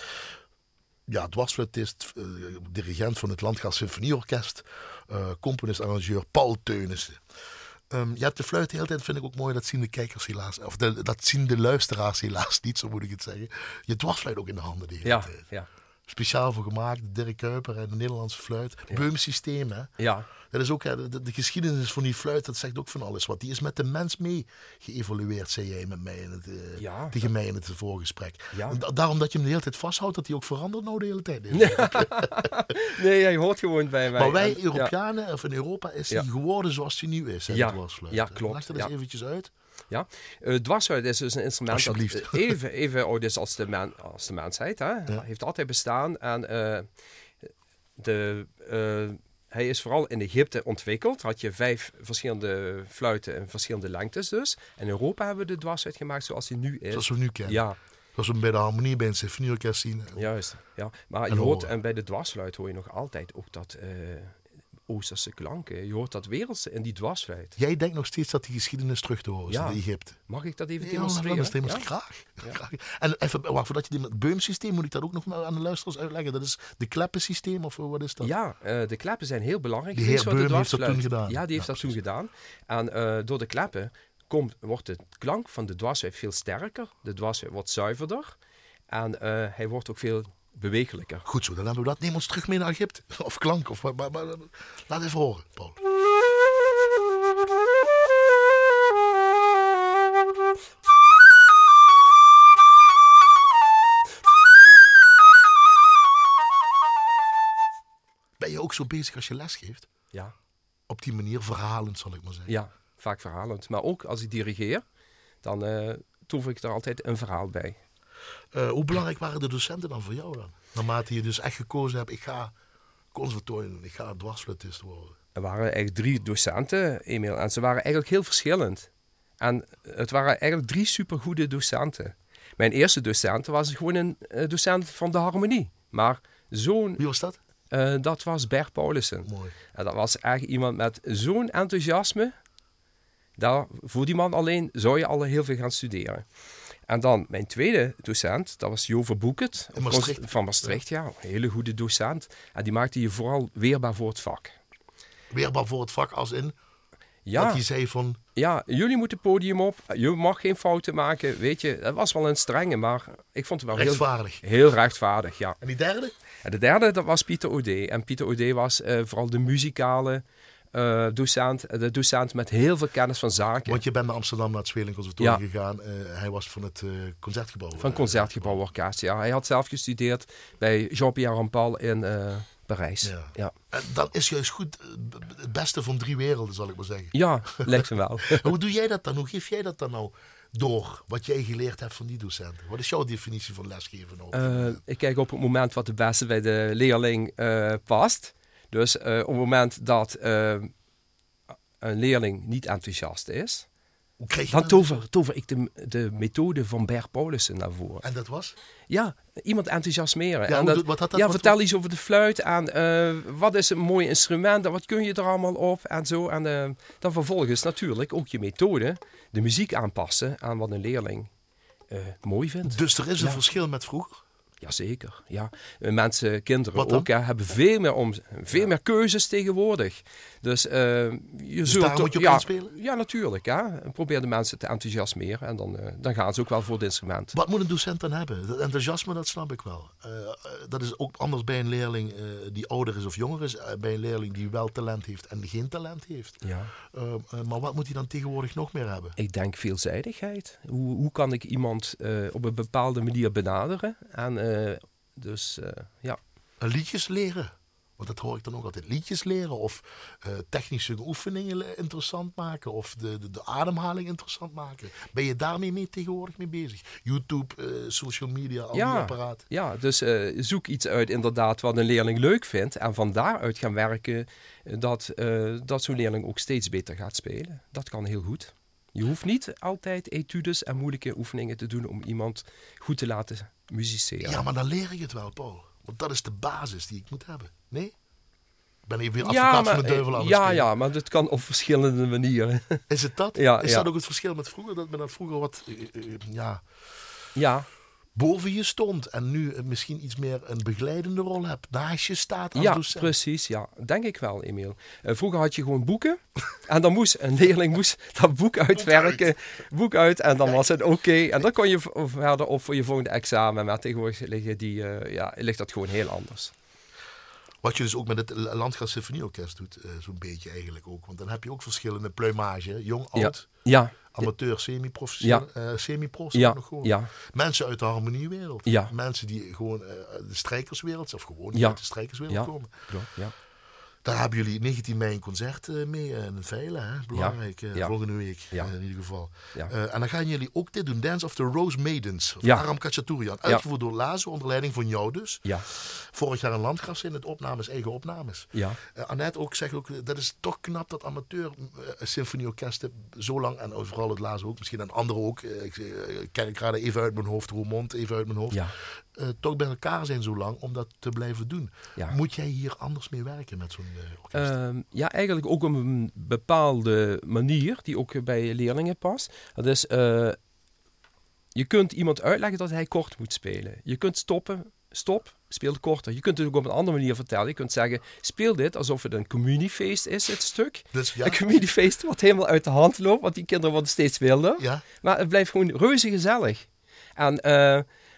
Ja, dwarsfluitist, uh, dirigent van het Landgas Symfonieorkest, uh, componist, arrangeur Paul Teunissen. Um, je hebt de fluit de hele tijd, vind ik ook mooi. Dat zien de kijkers helaas. Of de, dat zien de luisteraars helaas niet, zo moet ik het zeggen. Je dwarsfluit ook in de handen die hele ja, tijd. Ja. Speciaal voor gemaakt, Dirk Kuiper en de Nederlandse fluit. Ja. Beum-systeem, hè? Ja. Dat is ook, de, de, de, geschiedenis van die fluit, dat zegt ook van alles. Want die is met de mens mee geëvolueerd, zei jij met mij in het, uh, ja, tegen mij in het voorgesprek. Ja. En da daarom dat je hem de hele tijd vasthoudt, dat hij ook verandert nou de hele tijd. nee, hij hoort gewoon bij mij. Maar wij Europeanen, of in Europa, is hij geworden zoals hij nu is, hè, ja. Ja, klopt. Leg dat eens eventjes uit. Ja, uh, dwarsfluit is dus een instrument dat even, even oud is als de, als de mensheid. Hè? Ja. Heeft altijd bestaan. En uh, de, uh, hij is vooral in Egypte ontwikkeld. Had je vijf verschillende fluiten en verschillende lengtes dus. In Europa hebben we de dwarsfluit gemaakt zoals hij nu is. Zoals we nu kennen. Ja. Zoals we bij de harmonie bij een symfonieorkest zien. Juist, ja. Maar je hoort, en bij de dwarsfluit hoor je nog altijd ook dat... Oosterse klanken. Je hoort dat wereldse in die dwarsfluit. Jij denkt nog steeds dat die geschiedenis terug te horen is ja. in Egypte. Mag ik dat even ja, demonstreren? Dat is ja? graag. Ja. graag. En even, wacht, voordat je die met het beumsysteem, moet ik dat ook nog aan de luisteraars uitleggen. Dat is de kleppensysteem of wat is dat? Ja, uh, de kleppen zijn heel belangrijk. De heer Beum heeft dat toen gedaan. Ja, die heeft dat toen gedaan. En uh, door de kleppen komt, wordt de klank van de dwarsfluit veel sterker. De dwarsfluit wordt zuiverder. En uh, hij wordt ook veel bewegelijker. Goed zo, dan hebben we dat. Neem ons terug mee naar Egypte. Of klank, of maar, maar, maar laat even horen, Paul. Ben je ook zo bezig als je les geeft? Ja. Op die manier verhalend, zal ik maar zeggen. Ja, vaak verhalend. Maar ook als ik dirigeer, dan uh, toef ik er altijd een verhaal bij. Uh, hoe belangrijk waren de docenten dan voor jou dan? Naarmate je dus echt gekozen hebt, ik ga conservatorium doen, ik ga dwarsfluitist worden. Er waren eigenlijk drie docenten, Emiel, en ze waren eigenlijk heel verschillend. En het waren eigenlijk drie supergoede docenten. Mijn eerste docent was gewoon een uh, docent van de harmonie. Maar zo'n... Wie was dat? Uh, dat was Bert Paulussen. Mooi. En dat was eigenlijk iemand met zo'n enthousiasme. Daar, voor die man alleen zou je al heel veel gaan studeren. En dan mijn tweede docent, dat was Jover Boeket Maastricht. van Maastricht. Ja, een hele goede docent. En die maakte je vooral weerbaar voor het vak. Weerbaar voor het vak als in? Ja. Dat hij zei van... Ja, jullie moeten het podium op. Je mag geen fouten maken. Weet je, dat was wel een strenge, maar ik vond het wel rechtvaardig. Heel, heel rechtvaardig, ja. En die derde? En de derde, dat was Pieter O'D. En Pieter O'D was uh, vooral de muzikale... Uh, docent, de docent met heel veel kennis van zaken. Want je bent naar Amsterdam naar het Zweling Conservatorium ja. gegaan. Uh, hij was van het uh, Concertgebouw. Van Concertgebouworkest, ja. Hij had zelf gestudeerd bij Jean-Pierre Rampal in Parijs. Ja. ja. En dat is juist goed het beste van drie werelden, zal ik maar zeggen. Ja, lijkt me wel. Hoe doe jij dat dan? Hoe geef jij dat dan nou door? Wat jij geleerd hebt van die docenten? Wat is jouw definitie van lesgeven? Nou? ik kijk op het moment wat het beste bij de leerling past. Dus uh, op het moment dat uh, een leerling niet enthousiast is, dan tover, tover ik de, de methode van Bert Paulussen naar voren. En dat was? Ja, iemand enthousiasmeren. Ja, en dat, wat had dat, ja wat vertel iets over de fluit en uh, wat is een mooi instrument en wat kun je er allemaal op en zo. En uh, dan vervolgens natuurlijk ook je methode, de muziek aanpassen aan wat een leerling uh, mooi vindt. Dus er is een ja. verschil met vroeger? Jazeker, ja. Mensen, kinderen ook, ja, hebben veel meer, om, veel ja. meer keuzes tegenwoordig. Dus uh, je dus zult... daar moet je op ja, inspelen? Ja, natuurlijk. Ja. Probeer de mensen te enthousiasmeren en dan, uh, dan gaan ze ook wel voor het instrument. Wat moet een docent dan hebben? Dat enthousiasme, dat snap ik wel. Uh, dat is ook anders bij een leerling die ouder is of jonger is. bij een leerling die wel talent heeft en geen talent heeft. Ja. maar wat moet hij dan tegenwoordig nog meer hebben? Ik denk veelzijdigheid. Hoe, hoe kan ik iemand op een bepaalde manier benaderen? En dus uh, ja. Liedjes leren. Want dat hoor ik dan ook altijd. Liedjes leren of uh, technische oefeningen interessant maken. Of de, de, de, ademhaling interessant maken. Ben je daarmee mee tegenwoordig mee bezig? YouTube, uh, social media, al ja, die apparaten. Ja, dus uh, zoek iets uit inderdaad wat een leerling leuk vindt. En van daaruit gaan werken dat, dat zo'n leerling ook steeds beter gaat spelen. Dat kan heel goed. Je hoeft niet altijd etudes en moeilijke oefeningen te doen om iemand goed te laten musiceren. Ja, maar dan leer ik het wel, Paul. Want dat is de basis die ik moet hebben. Nee? Ik ben even weer advocaat van de duivel aan het ja, spelen. ja, maar dat kan op verschillende manieren. Is het dat? Ja, is ja. dat ook het verschil met vroeger? Dat men dat vroeger wat eh, eh, ja, ja, boven je stond en nu misschien iets meer een begeleidende rol hebt, naast je staat als ja docent. precies. Ja, denk ik wel, Emiel. Eh, vroeger had je gewoon boeken. en dan moest een leerling moest dat boek uitwerken. Boek uit. En dan was het oké. En dan kon je verder op voor je volgende examen. Maar tegenwoordig liggen die, eh, ja, ligt dat gewoon heel anders. Wat je dus ook met het Landgraaf Symfonieorkest doet, eh, zo'n beetje eigenlijk ook. Want dan heb je ook verschillende pluimage, jong, Ja. oud, Ja, amateur, semi-professioneel, eh, semi-pro, zeg ja, nog gewoon. ja, Mensen uit de harmoniewereld. Ja. Mensen die gewoon eh, de strijkerswereld, of gewoon Ja. uit de strijkerswereld Ja. komen. Ja. Daar hebben jullie 19 mei een concert eh, mee eh, in het Veilen, hè? belangrijk, eh, Ja. volgende week Ja. eh, in ieder geval. Eh, en dan gaan jullie ook dit doen, Dance of the Rose Maidens, van. Aram Kachaturian. Uitgevoerd door Lazo, onder leiding van jou dus. Ja, Vorig jaar een landgraf in het opnames, eigen opnames. ja, Eh, Annette ook zegt ook, eh, dat is toch knap dat amateur eh, symfonieorkesten zo lang, en vooral het Lazo ook, misschien en anderen ook, eh, ik, eh, kerkraden even uit mijn hoofd, Roermond even uit mijn hoofd, eh, toch bij elkaar zijn zo lang om dat te blijven doen. Ja. Moet jij hier anders mee werken met zo'n eh, orkest? Ehm, ja, eigenlijk ook op een bepaalde manier die ook bij leerlingen past. Dat is, eh, je kunt iemand uitleggen dat hij kort moet spelen. Je kunt stoppen, stop, speel korter. Je kunt het ook op een andere manier vertellen. Je kunt zeggen, speel dit alsof het een communiefeest is, het stuk. dus ja, Een communiefeest wat helemaal uit de hand loopt, want die kinderen worden steeds wilder. ja. Maar het blijft gewoon reuze gezellig. En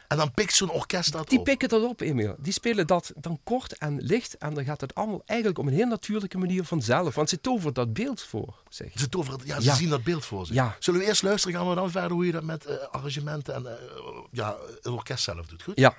En dan pikt zo'n orkest dat die op. pikken dat op, Emiel. Die spelen dat dan kort en licht. En dan gaat het allemaal eigenlijk op een heel natuurlijke manier vanzelf. Want ze tovert dat beeld voor, zeg. Ze, toveren- ja, ze Ja. zien dat beeld voor zich. Ja. Zullen we eerst luisteren, gaan we dan verder hoe je dat met eh, arrangementen en eh, ja, het orkest zelf doet, goed? Ja.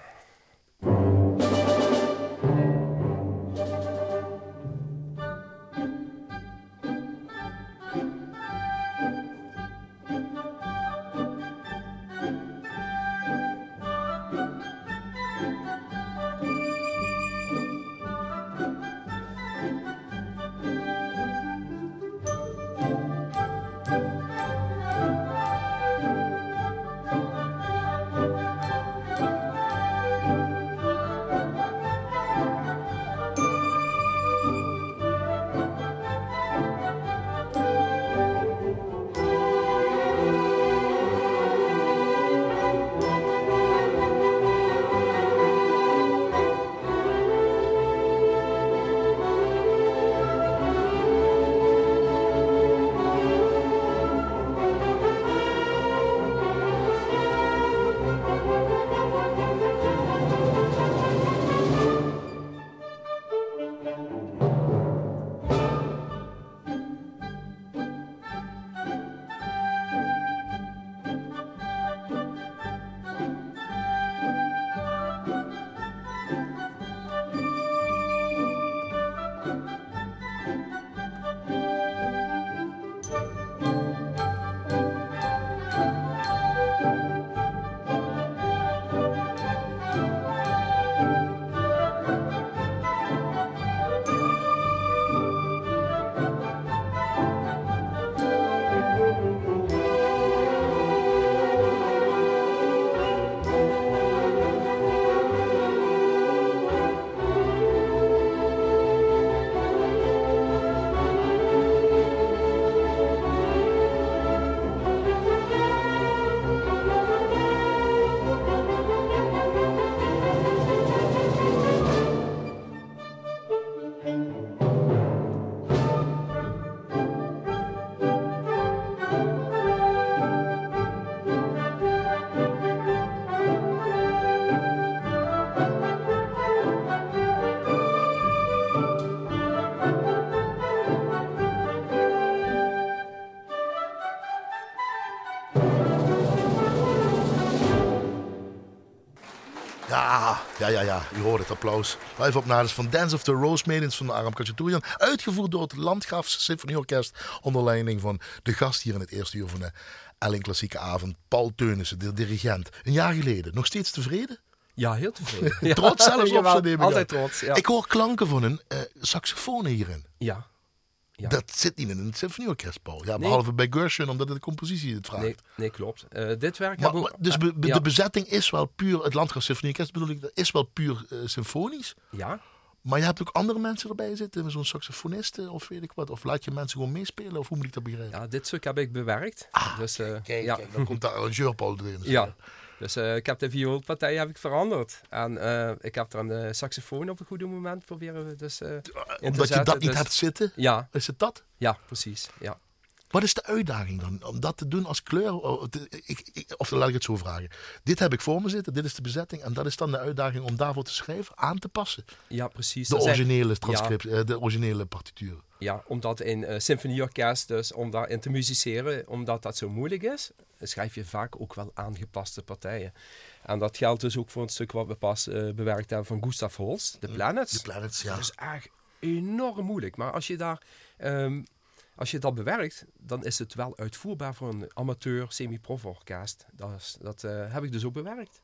Ja, ja. U hoort het applaus. Live opnames van Dance of the Rose Maidens van Aram Kachaturian. Uitgevoerd door het Landgraafs Symfonieorkest. Onder leiding van de gast hier in het eerste uur van de Elling Klassieke Avond. Paul Teunissen, de dirigent. Een jaar geleden. Nog steeds tevreden? Ja, heel tevreden. Trots zelfs op zijn Altijd trots, ja. Ik hoor klanken van een eh saxofoon hierin. Ja. Ja. Dat zit niet in een symfonieorkest, Paul. Ja, behalve bij Gershwin, omdat het de compositie het vraagt. Nee, nee klopt. Uh, dit werk maar, hebben maar, Dus be, be, ja. de bezetting is wel puur, het Landgraaf Symfonieorkest bedoel ik, dat is wel puur uh, symfonisch. Ja. Maar je hebt ook andere mensen erbij zitten, zo'n saxofonisten of weet ik wat. Of laat je mensen gewoon meespelen, of hoe moet ik dat begrijpen? Ja, dit stuk heb ik bewerkt. Ah, dus, uh, kijk, ja. dan komt de arrangeur Paul erin. Ja. Dus uh, ik heb de vioolpartij heb ik veranderd. En uh, ik heb er een saxofoon op een goede moment proberen dus, uh, Omdat je dat niet dus, hebt zitten? Ja. Is het dat? Ja, precies. Ja. Wat is de uitdaging dan? Om dat te doen als kleur? Ik, ik, of laat ik het zo vragen. Dit heb ik voor me zitten, dit is de bezetting. En dat is dan de uitdaging om daarvoor te schrijven, aan te passen. Ja, precies. De originele transcript, ja. de originele partituren. Ja, omdat in uh, symfonieorkest, dus om daarin te musiceren, omdat dat zo moeilijk is, schrijf je vaak ook wel aangepaste partijen. En dat geldt dus ook voor een stuk wat we pas uh, bewerkt hebben van Gustav Holst, The Planets. The Planets, ja. Dat is echt enorm moeilijk. Maar als je daar... Um, als je dat bewerkt, dan is het wel uitvoerbaar voor een amateur semi-prof orkest. Dat, is, dat uh, heb ik dus ook bewerkt.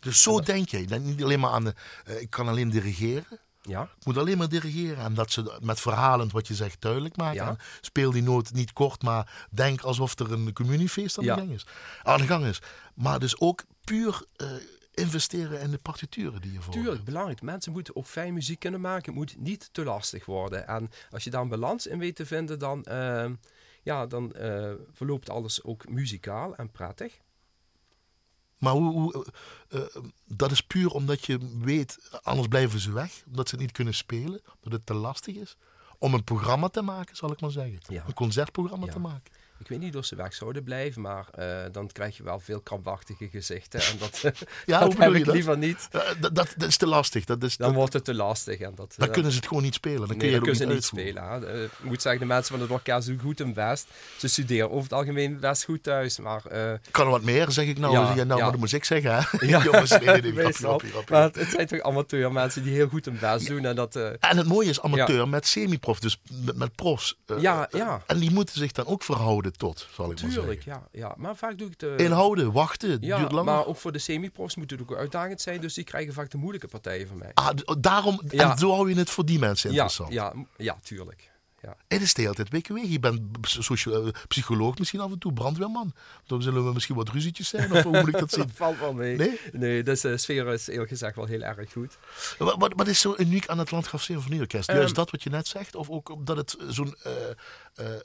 Dus zo dat... denk je. Denk niet alleen maar aan de, uh, ik kan alleen dirigeren. Ja. Ik moet alleen maar dirigeren. En dat ze met verhalend wat je zegt duidelijk maken. Ja. Speel die noot niet kort, maar denk alsof er een communiefeest aan, ja. de, gang is. aan de gang is. Maar dus ook puur uh, investeren in de partituren die je voor Tuurlijk, belangrijk. Mensen moeten ook fijn muziek kunnen maken. Het moet niet te lastig worden. En als je daar een balans in weet te vinden, dan, uh, ja, dan uh, verloopt alles ook muzikaal en prettig. Maar hoe, hoe uh, dat is puur omdat je weet, anders blijven ze weg. Omdat ze niet kunnen spelen, omdat het te lastig is. Om een programma te maken, zal ik maar zeggen. Ja. Een concertprogramma Ja. te maken. Ik weet niet of ze weg zouden blijven, maar uh, dan krijg je wel veel krampachtige gezichten. En dat, ja, dat heb ik dat? liever niet. Uh, dat, dat, is te lastig. Dat is, Dan wordt het te lastig. En dat, dan uh, kunnen ze het gewoon niet spelen. Dan nee, kun je dan het kunnen ook ze niet niet uitvoeren. spelen. Hè. Ik moet zeggen, de mensen van het orkest doen goed hun best. Ze studeren over het algemeen best goed thuis. Maar, kan er wat meer, zeg ik nou. Ja, Ja, nou ja. maar dat moet ik zeggen. Hè? Ja. Jongens, nee, nee, nee, grapje, Meestal. grapje, grapje. maar het, het zijn toch amateur mensen die heel goed hun best doen. En dat, En het mooie is amateur met semi-prof, dus met, met profs. Ja, ja. En die moeten zich dan ook verhouden tot, zal ik maar zeggen. Tuurlijk, ja, ja. Maar vaak doe ik de... Inhouden, wachten, het Ja, duurt langer. maar ook voor de semi-profs moet het ook uitdagend zijn. Dus die krijgen vaak de moeilijke partijen van mij. Ah, d- daarom, Ja. en zo hou je het voor die mensen Ja, interessant. ja, m- ja, tuurlijk. Ja. Het is de hele tijd week Je bent eh, psycholoog misschien af en toe, brandweerman. Dan zullen we misschien wat ruzietjes zijn, of hoe moet ik dat zien? Dat valt wel mee. Nee? Nee, dus de sfeer is eerlijk gezegd wel heel erg goed. Wat, wat, wat is zo uniek aan het Landgraf Symfonieorkest? Ehm, Juist dat wat je net zegt? Of ook omdat het zo'n eh, eh, eh,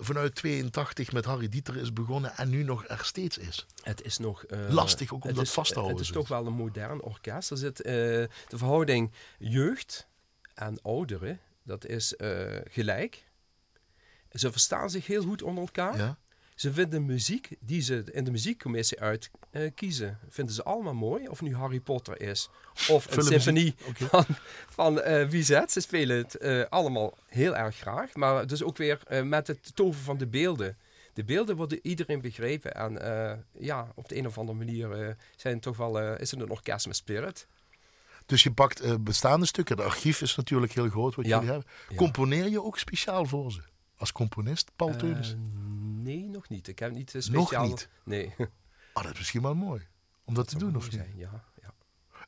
vanuit 82 met Harry Dieter is begonnen en nu nog er steeds is? Het is nog... eh, Lastig ook om dat is- vast te houden, Het is zoiets. toch wel een modern orkest. Er zit eh, de verhouding jeugd en ouderen, dat is eh, gelijk. Ze verstaan zich heel goed onder elkaar. Ja? Ze vinden muziek die ze in de muziekcommissie uitkiezen, vinden ze allemaal mooi. Of nu Harry Potter is, of een symfonie van, van Bizet. Ze spelen het eh, allemaal heel erg graag. Maar dus ook weer met het toven van de beelden. De beelden worden iedereen begrepen. En ja, op de een of andere manier zijn toch wel, is het een orkest met spirit. Dus je pakt eh, bestaande stukken. Het archief is natuurlijk heel groot wat Ja. jullie hebben. Componeer je ook speciaal voor ze? Als componist, Paul Teunis? Eh, nee, nog niet. Ik heb niet eh, Nog speciaal... niet? Nee. Oh, dat is misschien wel mooi. Om dat te doen, of niet? Zijn, ja,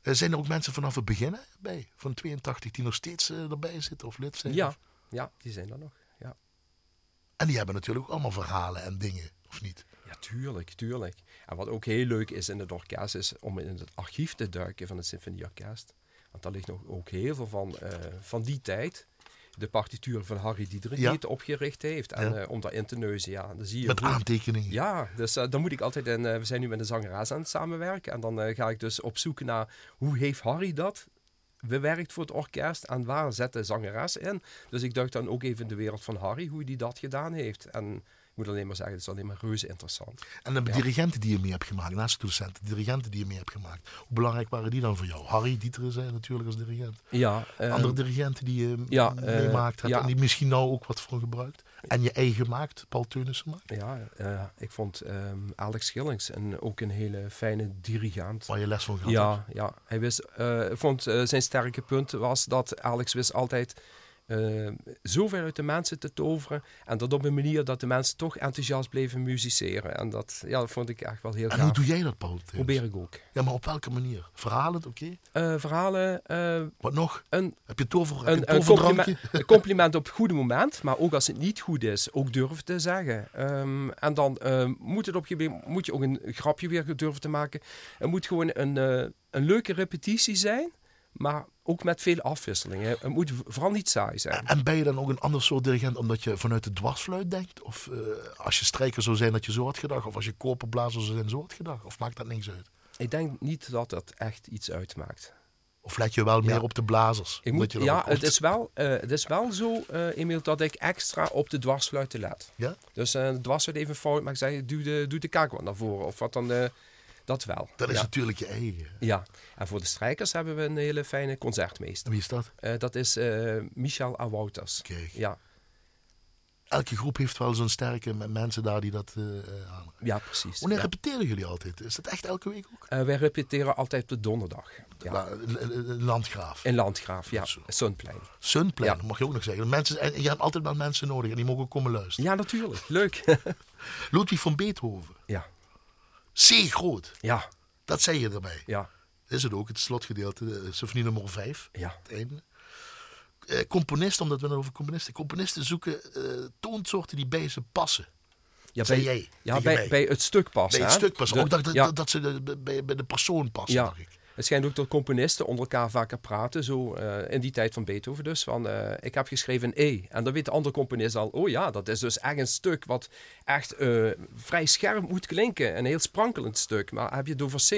ja. Zijn er ook mensen vanaf het begin bij? Van 82 die nog steeds erbij zitten of lid zijn? Ja, Of- ja, die zijn er nog. Ja. En die hebben natuurlijk ook allemaal verhalen en dingen, of niet? Tuurlijk, tuurlijk. En wat ook heel leuk is in het orkest, is om in het archief te duiken van het symfonieorkest. Want daar ligt nog ook heel veel van, eh, van die tijd. De partituur van Harry Diederik, Ja. die het opgericht heeft. En Ja. eh, om daarin te neuzen, ja, dan zie je... Met aantekeningen. Ja, dus eh, dan moet ik altijd... En we zijn nu met een zangeres aan het samenwerken. En dan ga ik dus op zoek naar hoe heeft Harry dat bewerkt voor het orkest en waar zet de zangeres in. Dus ik duik dan ook even in de wereld van Harry, hoe hij dat gedaan heeft. En moet alleen maar zeggen, het is alleen maar reuze interessant. En de Ja. dirigenten die je mee hebt gemaakt, naast de docenten, de dirigenten die je mee hebt gemaakt. Hoe belangrijk waren die dan voor jou? Harry Dieter is natuurlijk als dirigent. Ja, eh, Andere dirigenten die je ja, eh, meemaakt hebt ja. en die misschien nou ook wat voor gebruikt. En je eigen maakt, Paul Teunissen maakt. ja eh, ik vond ehm, Alex Schillings en ook een hele fijne dirigent. Waar je les van gehad hebt. Ja, ja, hij wist, eh, ik vond zijn sterke punt was dat Alex wist altijd eh, zoveel uit de mensen te toveren. En dat op een manier dat de mensen toch enthousiast bleven musiceren. En dat, ja, dat vond ik echt wel heel En gaaf. hoe doe jij dat, Paul? Probeer ik ook. Ja, maar op welke manier? Verhalend, oké. Eh, verhalen, eh, Wat nog? een, Heb je tover, heb je een, een, toverdrankje? compliment, een compliment op het goede moment. Maar ook als het niet goed is, ook durven te zeggen. Ehm, en dan eh, moet, het op je, moet je ook een grapje weer durven te maken. Het moet gewoon een, een leuke repetitie zijn. Maar ook met veel afwisselingen. Het moet vooral niet saai zijn. En ben je dan ook een ander soort dirigent omdat je vanuit de dwarsfluit denkt? Of eh, als je strijker zou zijn dat je zo had gedacht? Of als je koperblazer zou zijn zo had gedacht? Of maakt dat niks uit? Ik denk niet dat dat echt iets uitmaakt. Of let je wel meer op de blazers? Ik moet, je ja, het is wel, eh, het is wel zo, eh Emiel, dat ik extra op de dwarsfluiten let. Ja? Dus eh de dwarsfluit even fout, maar ik zeg, doe de, doe de kaak wat naar voren. Of wat dan, dat wel. Dat is ja. natuurlijk je eigen. ja, en voor de strijkers hebben we een hele fijne concertmeester. wie is dat? Eh, dat is eh, Michel Awouters. Kijk. Ja, Elke groep heeft wel zo'n sterke mensen daar die dat aan. ja, precies. Wanneer Ja. repeteren jullie altijd? Is dat echt elke week ook? Wij repeteren altijd op de donderdag. Ja. Landgraaf. In Landgraaf, ja. Sunplein. Sunplein, Ja. mag je ook nog zeggen. Mensen, en je hebt altijd wel mensen nodig en die mogen ook komen luisteren. Ja, natuurlijk. Leuk. Ludwig van Beethoven. Zeer groot. ja, Dat zei je erbij. ja, Is het ook, het slotgedeelte, de symfonie nummer 5, ja. het einde. Eh, componisten, omdat we het over componisten... Componisten zoeken eh, toonsoorten die bij ze passen. ja bij, jij ja, bij, het stuk passen. Bij het stuk passen. Ook dat, dat, dat ze de- bij, bij de persoon passen, Ja. dacht ik. Het schijnt ook dat componisten onder elkaar vaker praten, zo eh, in die tijd van Beethoven dus. Van, eh, ik heb geschreven een E. En dan weet de andere componist al, oh ja, dat is dus echt een stuk wat echt eh, vrij scherp moet klinken. Een heel sprankelend stuk. Maar heb je het over C,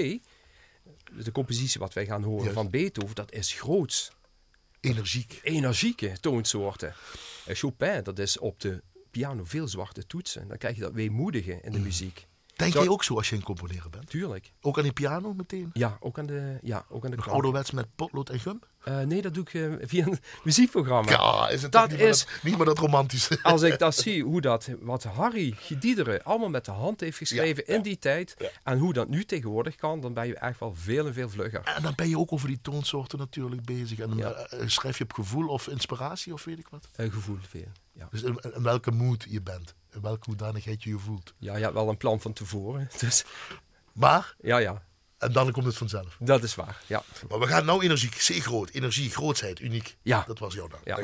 de compositie wat wij gaan horen Juist. van Beethoven, dat is groots. Energiek. Energieke toonsoorten. Chopin, dat is op de piano veel zwarte toetsen. Dan krijg je dat weemoedige in de muziek. Denk jij ook zo als je een componeren bent? Tuurlijk. Ook aan die piano meteen? Ja, ook aan de, ja, ook aan de Nog ouderwets met potlood en gum? Eh, nee, dat doe ik eh, via een muziekprogramma. Ja, is het Dat niet, meer is- dat, niet meer dat romantische? Als ik dat zie, hoe dat, wat Harry Giediederen allemaal met de hand heeft geschreven Ja, in ja, die tijd. ja. En hoe dat nu tegenwoordig kan, dan ben je echt wel veel en veel vlugger. En dan ben je ook over die toonsoorten natuurlijk bezig. En eh, schrijf je op gevoel of inspiratie of weet ik wat. Gevoel veel. Ja. Dus in, in welke mood je bent. In welke hoedanigheid je je voelt. ja, je hebt wel een plan van tevoren. Dus Maar, ja, ja, en dan komt het vanzelf. dat is waar. Ja. Maar we gaan nou energie, zeer groot. Energie, grootsheid, uniek. Ja. Dat was jouw dan. Ja.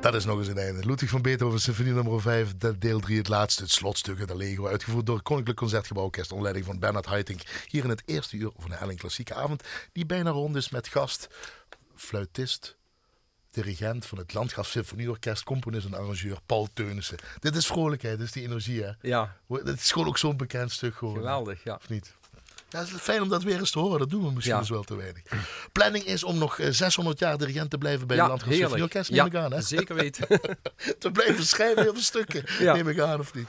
Dat is nog eens een einde. Ludwig van Beethoven, Symfonie nummer 5, deel 3, het laatste, het slotstuk uit de Lego. Uitgevoerd door het Koninklijk Concertgebouworkest onder leiding van Bernard Haitink. Hier in het eerste uur van de Elling Klassieke Avond, die bijna rond is met gast, fluitist, dirigent van het Landgraf Symfonieorkest, componist en arrangeur Paul Teunissen. Dit is vrolijkheid, dit is die energie, hè? Ja, Dit is gewoon ook zo'n bekend stuk geworden. geweldig. Ja. Of niet? Ja, het is fijn om dat weer eens te horen. Dat doen we misschien Ja. dus wel te weinig. Planning is om nog eh, 600 jaar dirigent te blijven bij Ja, Landgraf heerlijk. Symfonieorkest, neem ik aan, hè? zeker weten. te blijven schrijven heel veel stukken. Neem ik aan of niet.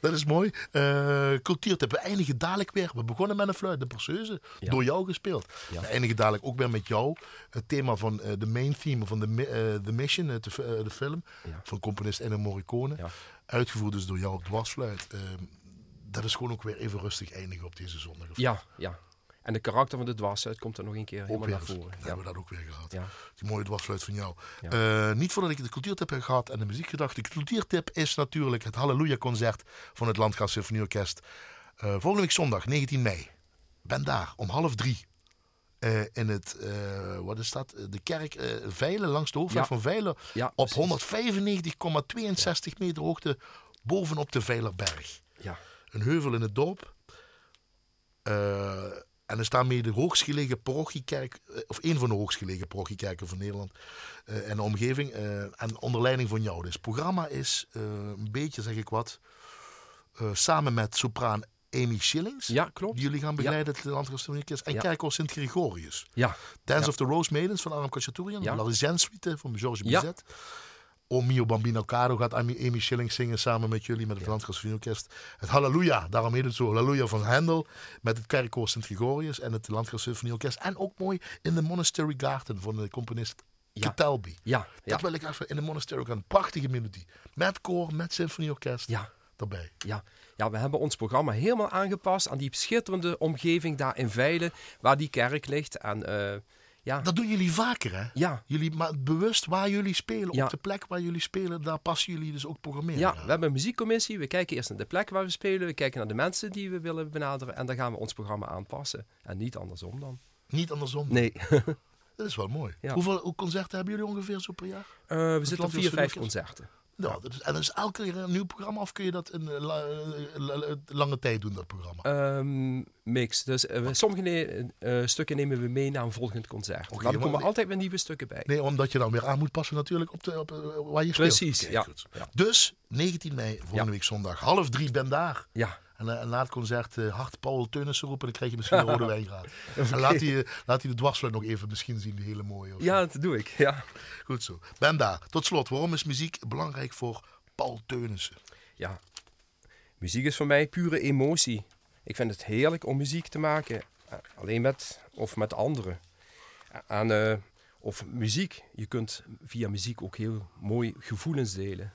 Dat is mooi. Eh cultuurtip. We eindigen dadelijk weer. We begonnen met een fluit, de perceuse. Ja. Door jou gespeeld. We eindigen dadelijk ook weer met jou. Het thema van eh, de main theme van de, eh, The Mission, eh, de film. Van componist Ennio Morricone. Uitgevoerd dus door jou op dwarsfluit. Dat is gewoon ook weer even rustig eindigen op deze zondag. Ja, ja. En de karakter van de dwarsheid komt er nog een keer helemaal weer, naar voren. dan Ja. hebben we dat ook weer gehad. Ja. Die mooie dwarsfluit van jou. Ja. Eh, niet voordat ik de cultuurtip heb gehad en de muziekgedachte. De cultuurtip is natuurlijk het Halleluja-concert van het Landgraaf Symfonieorkest. Eh, volgende week zondag, 19 mei. Ben daar om half drie. Eh, in het, wat is dat? De kerk Veilen, langs de hoofdweg Ja. van Veilen. Ja, op precies. 195,62 meter hoogte bovenop de Veilerberg. Ja. Een heuvel in het dorp. Eh, en er staat mee de hoogstgelegen parochiekerk, eh, of een van de hoogstgelegen parochiekerken van Nederland eh, en de omgeving. en onder leiding van jou. Dus het programma is een beetje, zeg ik wat, samen met sopraan Amy Schillings. Ja, klopt. Jullie gaan begeleiden het Landgraaf Symfonieorkest. En Ja. Kerkhof Sint-Gregorius. Ja. Dance Ja. of the Rose Maidens van Aram Khachaturian. Ja. La Suite van Georges Ja. Bizet. O mio bambino caro gaat Amy, Schilling zingen samen met jullie met het Landgraaf Symfonieorkest. Het Halleluja, daarom heet het zo. Halleluja van Handel met het Kerkkoor Sint-Gregorius en het Landgraaf Symfonieorkest. En ook mooi in de Monastery Garden van de componist Ja. Ja. Ja. Dat wil ik even in de Monastery Garden. Prachtige melodie. Met koor, met symfonieorkest Ja. erbij. Ja. ja, we hebben ons programma helemaal aangepast aan die schitterende omgeving daar in Veilen, waar die kerk ligt. En eh, ja, Dat doen jullie vaker, hè? ja, Jullie, maar bewust waar jullie spelen, Ja. op de plek waar jullie spelen, daar passen jullie dus ook programmeren. ja, aan. we hebben een muziekcommissie. We kijken eerst naar de plek waar we spelen. We kijken naar de mensen die we willen benaderen. En dan gaan we ons programma aanpassen. En niet andersom dan. Niet andersom. Nee, Dat is wel mooi. Ja. Hoeveel hoe concerten hebben jullie ongeveer zo per jaar? Eh, we zitten op vier, vijf concerten. Ja, dat is, en dat is elke keer een nieuw programma of kun je dat in eh, la- eh, la- la- lange tijd doen, dat programma? Ehm, mix. Dus eh, we- sommige ne- eh, stukken nemen we mee naar een volgend concert. er maar- komen altijd weer nieuwe stukken bij. Nee, omdat je dan weer aan moet passen natuurlijk op, de, op eh, waar je speelt. Precies, ja. Ja. Dus 19 mei, volgende week zondag, half drie, ben daar. Ja, En, en na het concert hard Paul Teunissen roepen, dan krijg je misschien een rode wijngraad. En laat hij, eh, laat hij de dwarsfluit nog even misschien zien, die hele mooie. of zo. ja dat doe ik. Ja. Goed zo. Ben daar. Tot slot, waarom is muziek belangrijk voor Paul Teunissen? ja, muziek is voor mij pure emotie. Ik vind het heerlijk om muziek te maken. Alleen met of met anderen. En, eh, of muziek. Je kunt via muziek ook heel mooi gevoelens delen.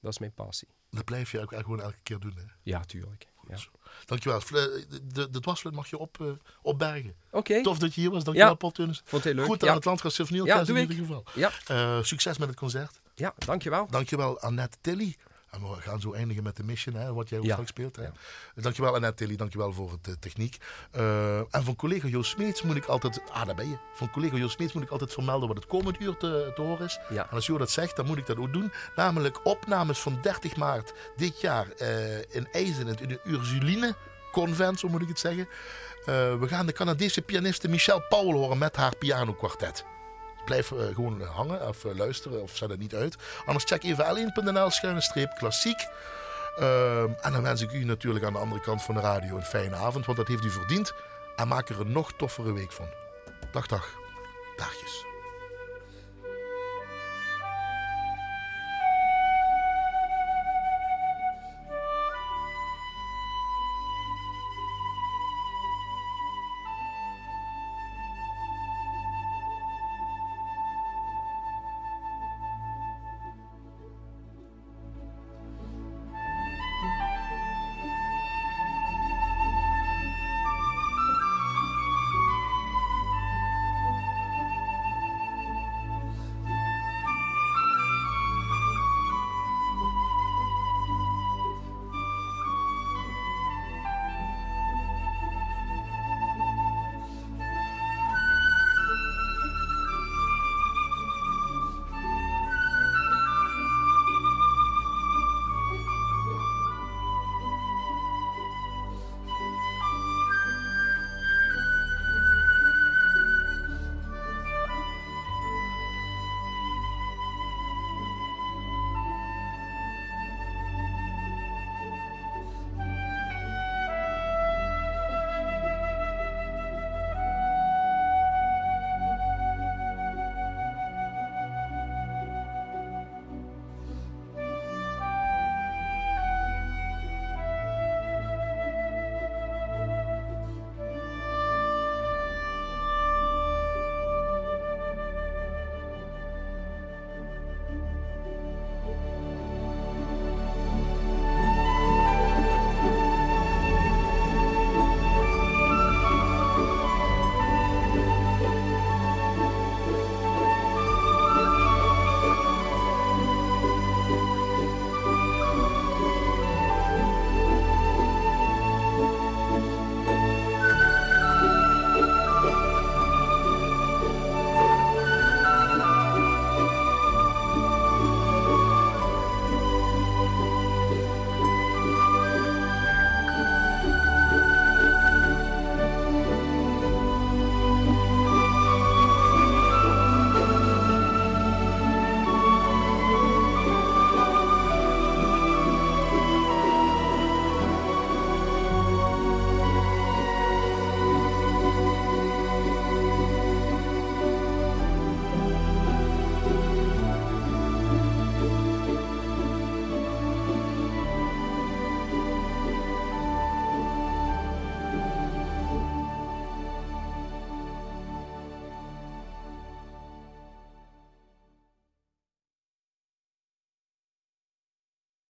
Dat is mijn passie. Dat blijf je ook gewoon elke keer doen. Hè? Ja, tuurlijk. Ja. Dankjewel. De, de, dwarsfluit mag je op, eh, opbergen. Oké, Tof dat je hier was. Dankjewel, Ja. Paul Teunissen. vond het leuk. Goed aan ja. het Landgraaf Symfonieorkest Ja, in ieder geval. Ja, Eh, succes met het concert. ja, dankjewel. Dankjewel Annette Tilly. En we gaan zo eindigen met de mission, hè, wat jij ook Ja. straks speelt. Hè. Ja. Dankjewel Annette Tilly, dankjewel voor de techniek. Eh, en van collega Joost Smeets moet ik altijd... Ah, daar ben je. Van collega Joost Smeets moet ik altijd vermelden wat het komend uur te, te horen is. Ja. En als Jo dat zegt, dan moet ik dat ook doen. Namelijk opnames van 30 maart dit jaar eh, in IJzen, in de Ursuline Convent, zo moet ik het zeggen. Eh, we gaan de Canadese pianiste Michelle Powell horen met haar pianokwartet. Blijf eh, gewoon hangen of eh, luisteren of zet het niet uit. Anders check even l1.nl schuine streep klassiek. Ehm, en dan wens ik u natuurlijk aan de andere kant van de radio een fijne avond, want dat heeft u verdiend. En maak er een nog toffere week van. Dag, dag.